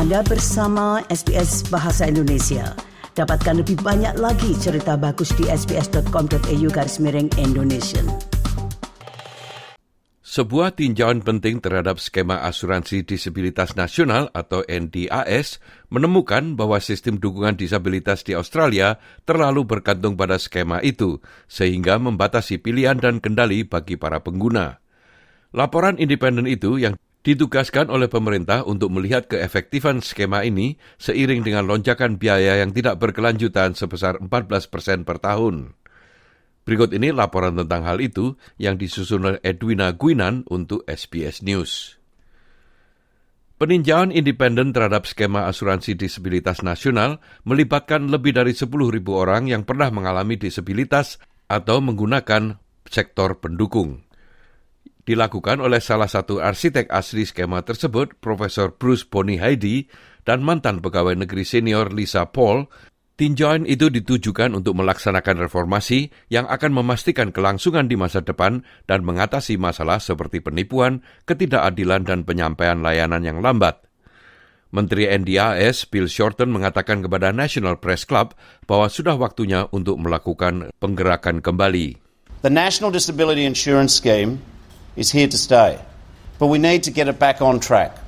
Anda bersama SBS Bahasa Indonesia. Dapatkan lebih banyak lagi cerita bagus di sbs.com.au garis miring Indonesia. Sebuah tinjauan penting terhadap skema asuransi disabilitas nasional atau NDAS menemukan bahwa sistem dukungan disabilitas di Australia terlalu bergantung pada skema itu, sehingga membatasi pilihan dan kendali bagi para pengguna. Laporan independen itu yang ditugaskan oleh pemerintah untuk melihat keefektifan skema ini seiring dengan lonjakan biaya yang tidak berkelanjutan sebesar 14 persen per tahun. Berikut ini laporan tentang hal itu yang disusun oleh Edwina Guinan untuk SBS News. Peninjauan independen terhadap skema asuransi disabilitas nasional melibatkan lebih dari 10.000 orang yang pernah mengalami disabilitas atau menggunakan sektor pendukung. Dilakukan oleh salah satu arsitek asli skema tersebut, Profesor Bruce Boni Heidi, dan mantan pegawai negeri senior Lisa Paul Tinjauan itu ditujukan untuk melaksanakan reformasi yang akan memastikan kelangsungan di masa depan dan mengatasi masalah seperti penipuan, ketidakadilan, dan penyampaian layanan yang lambat. Menteri NDAS Bill Shorten mengatakan kepada National Press Club bahwa sudah waktunya untuk melakukan penggerakan kembali. The National Disability Insurance Scheme is here to stay, but we need to get it back on track.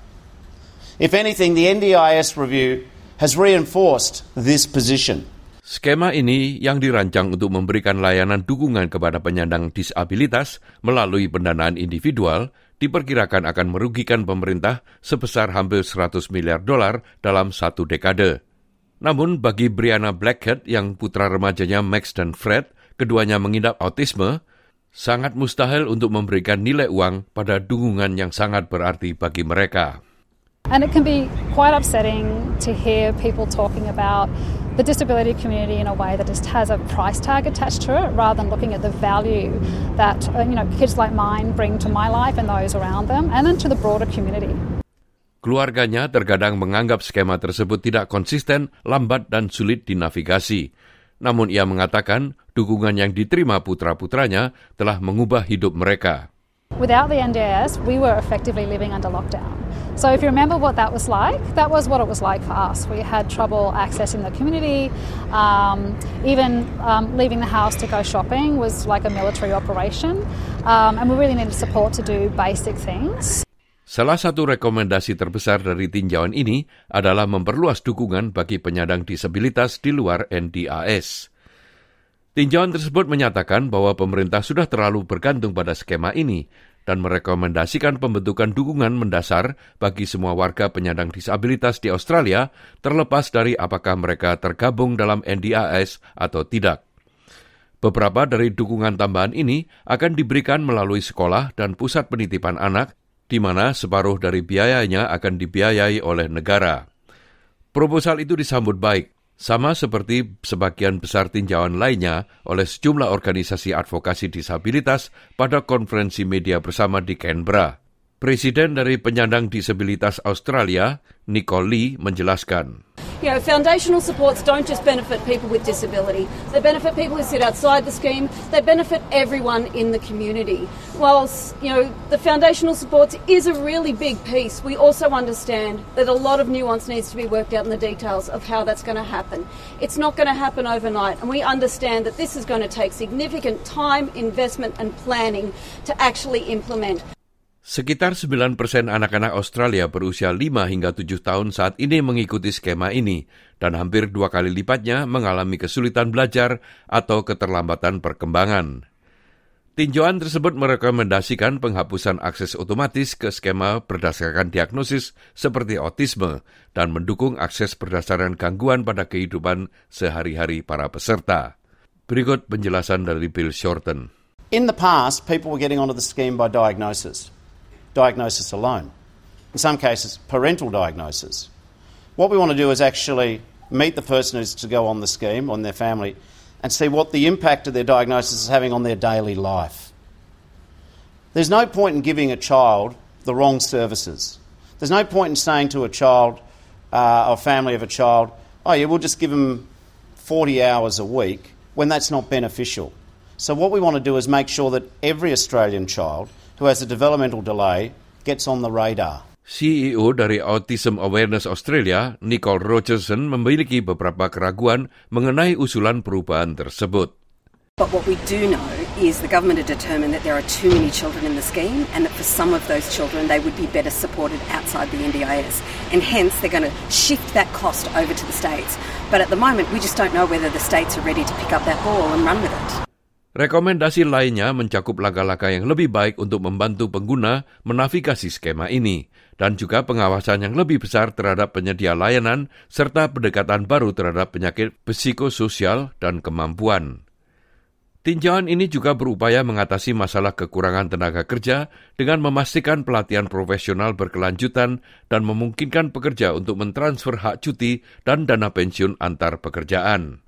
If anything, the NDIS review has reinforced this position. Skema ini yang dirancang untuk memberikan layanan dukungan kepada penyandang disabilitas melalui pendanaan individual diperkirakan akan merugikan pemerintah sebesar hampir 100 miliar dolar dalam satu dekade. Namun bagi Brianna Blackhead yang putra remajanya Max dan Fred, keduanya mengidap autisme, sangat mustahil untuk memberikan nilai uang pada dukungan yang sangat berarti bagi mereka. And it can be quite upsetting to hear people talking about the disability community in a way that just has a price tag attached to it rather than looking at the value that uh, you know kids like mine bring to my life and those around them and then to the broader community. Keluarganya terkadang menganggap skema tersebut tidak konsisten, lambat dan sulit dinavigasi. Namun ia mengatakan dukungan yang diterima putra-putranya telah mengubah hidup mereka. Without the NDIS, we were effectively living under lockdown. So if you remember what that was like, that was what it was like for us. We had trouble accessing the community. Um, even um, leaving the house to go shopping was like a military operation. Um, and we really needed support to do basic things. Salah satu rekomendasi terbesar dari tinjauan ini adalah memperluas dukungan bagi penyandang disabilitas di luar NDAS. Tinjauan tersebut menyatakan bahwa pemerintah sudah terlalu bergantung pada skema ini dan merekomendasikan pembentukan dukungan mendasar bagi semua warga penyandang disabilitas di Australia terlepas dari apakah mereka tergabung dalam NDIS atau tidak. Beberapa dari dukungan tambahan ini akan diberikan melalui sekolah dan pusat penitipan anak, di mana separuh dari biayanya akan dibiayai oleh negara. Proposal itu disambut baik, sama seperti sebagian besar tinjauan lainnya oleh sejumlah organisasi advokasi disabilitas pada konferensi media bersama di Canberra. Presiden dari penyandang disabilitas Australia, Nicole Lee, menjelaskan. You know, foundational supports don't just benefit people with disability. They benefit people who sit outside the scheme. They benefit everyone in the community. Whilst, you know, the foundational supports is a really big piece, we also understand that a lot of nuance needs to be worked out in the details of how that's going to happen. It's not going to happen overnight, and we understand that this is going to take significant time, investment, and planning to actually implement. Sekitar 9 persen anak-anak Australia berusia 5 hingga 7 tahun saat ini mengikuti skema ini, dan hampir dua kali lipatnya mengalami kesulitan belajar atau keterlambatan perkembangan. Tinjauan tersebut merekomendasikan penghapusan akses otomatis ke skema berdasarkan diagnosis seperti autisme dan mendukung akses berdasarkan gangguan pada kehidupan sehari-hari para peserta. Berikut penjelasan dari Bill Shorten. In the past, people were getting onto the scheme by diagnosis. Diagnosis alone. In some cases, parental diagnosis. What we want to do is actually meet the person who's to go on the scheme, on their family, and see what the impact of their diagnosis is having on their daily life. There's no point in giving a child the wrong services. There's no point in saying to a child uh, or family of a child, oh, yeah, we'll just give them 40 hours a week when that's not beneficial. So, what we want to do is make sure that every Australian child who has a developmental delay gets on the radar. CEO dari Autism Awareness Australia, Nicole Rogerson, memiliki beberapa keraguan mengenai usulan perubahan tersebut. But what we do know is the government have determined that there are too many children in the scheme and that for some of those children they would be better supported outside the NDIS. And hence they're going to shift that cost over to the states. But at the moment we just don't know whether the states are ready to pick up that ball and run with it. Rekomendasi lainnya mencakup langkah-langkah yang lebih baik untuk membantu pengguna menavigasi skema ini, dan juga pengawasan yang lebih besar terhadap penyedia layanan, serta pendekatan baru terhadap penyakit psikososial dan kemampuan. Tinjauan ini juga berupaya mengatasi masalah kekurangan tenaga kerja dengan memastikan pelatihan profesional berkelanjutan dan memungkinkan pekerja untuk mentransfer hak cuti dan dana pensiun antar pekerjaan.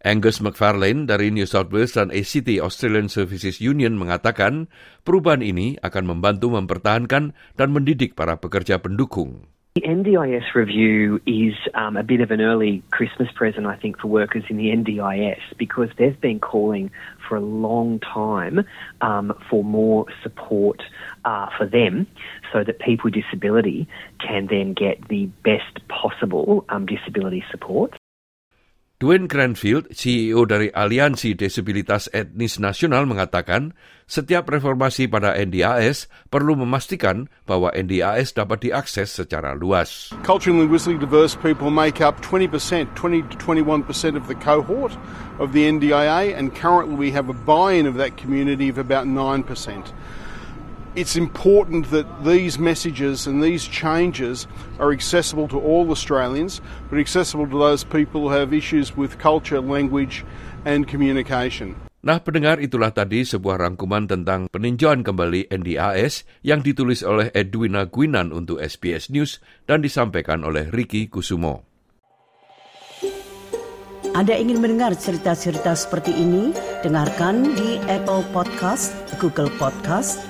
Angus McFarlane dari New South Wales dan ACT Australian Services Union mengatakan perubahan ini akan membantu mempertahankan dan mendidik para pekerja pendukung. The NDIS review is um, a bit of an early Christmas present, I think, for workers in the NDIS because they've been calling for a long time um, for more support uh, for them so that people with disability can then get the best possible um, disability support. Dwayne Cranfield, CEO dari Aliansi Disabilitas Etnis Nasional mengatakan, setiap reformasi pada NDAS perlu memastikan bahwa NDAS dapat diakses secara luas. Culturally and linguistically diverse people make up 20%, 20 to 21% of the cohort of the NDIA, and currently we have a buy-in of that community of about 9% it's important that these messages and these changes are accessible to all Australians, but accessible to those people who have issues with culture, language, and communication. Nah, pendengar itulah tadi sebuah rangkuman tentang peninjauan kembali NDAS yang ditulis oleh Edwina Guinan untuk SBS News dan disampaikan oleh Ricky Kusumo. Anda ingin mendengar cerita-cerita seperti ini? Dengarkan di Apple Podcast, Google Podcast,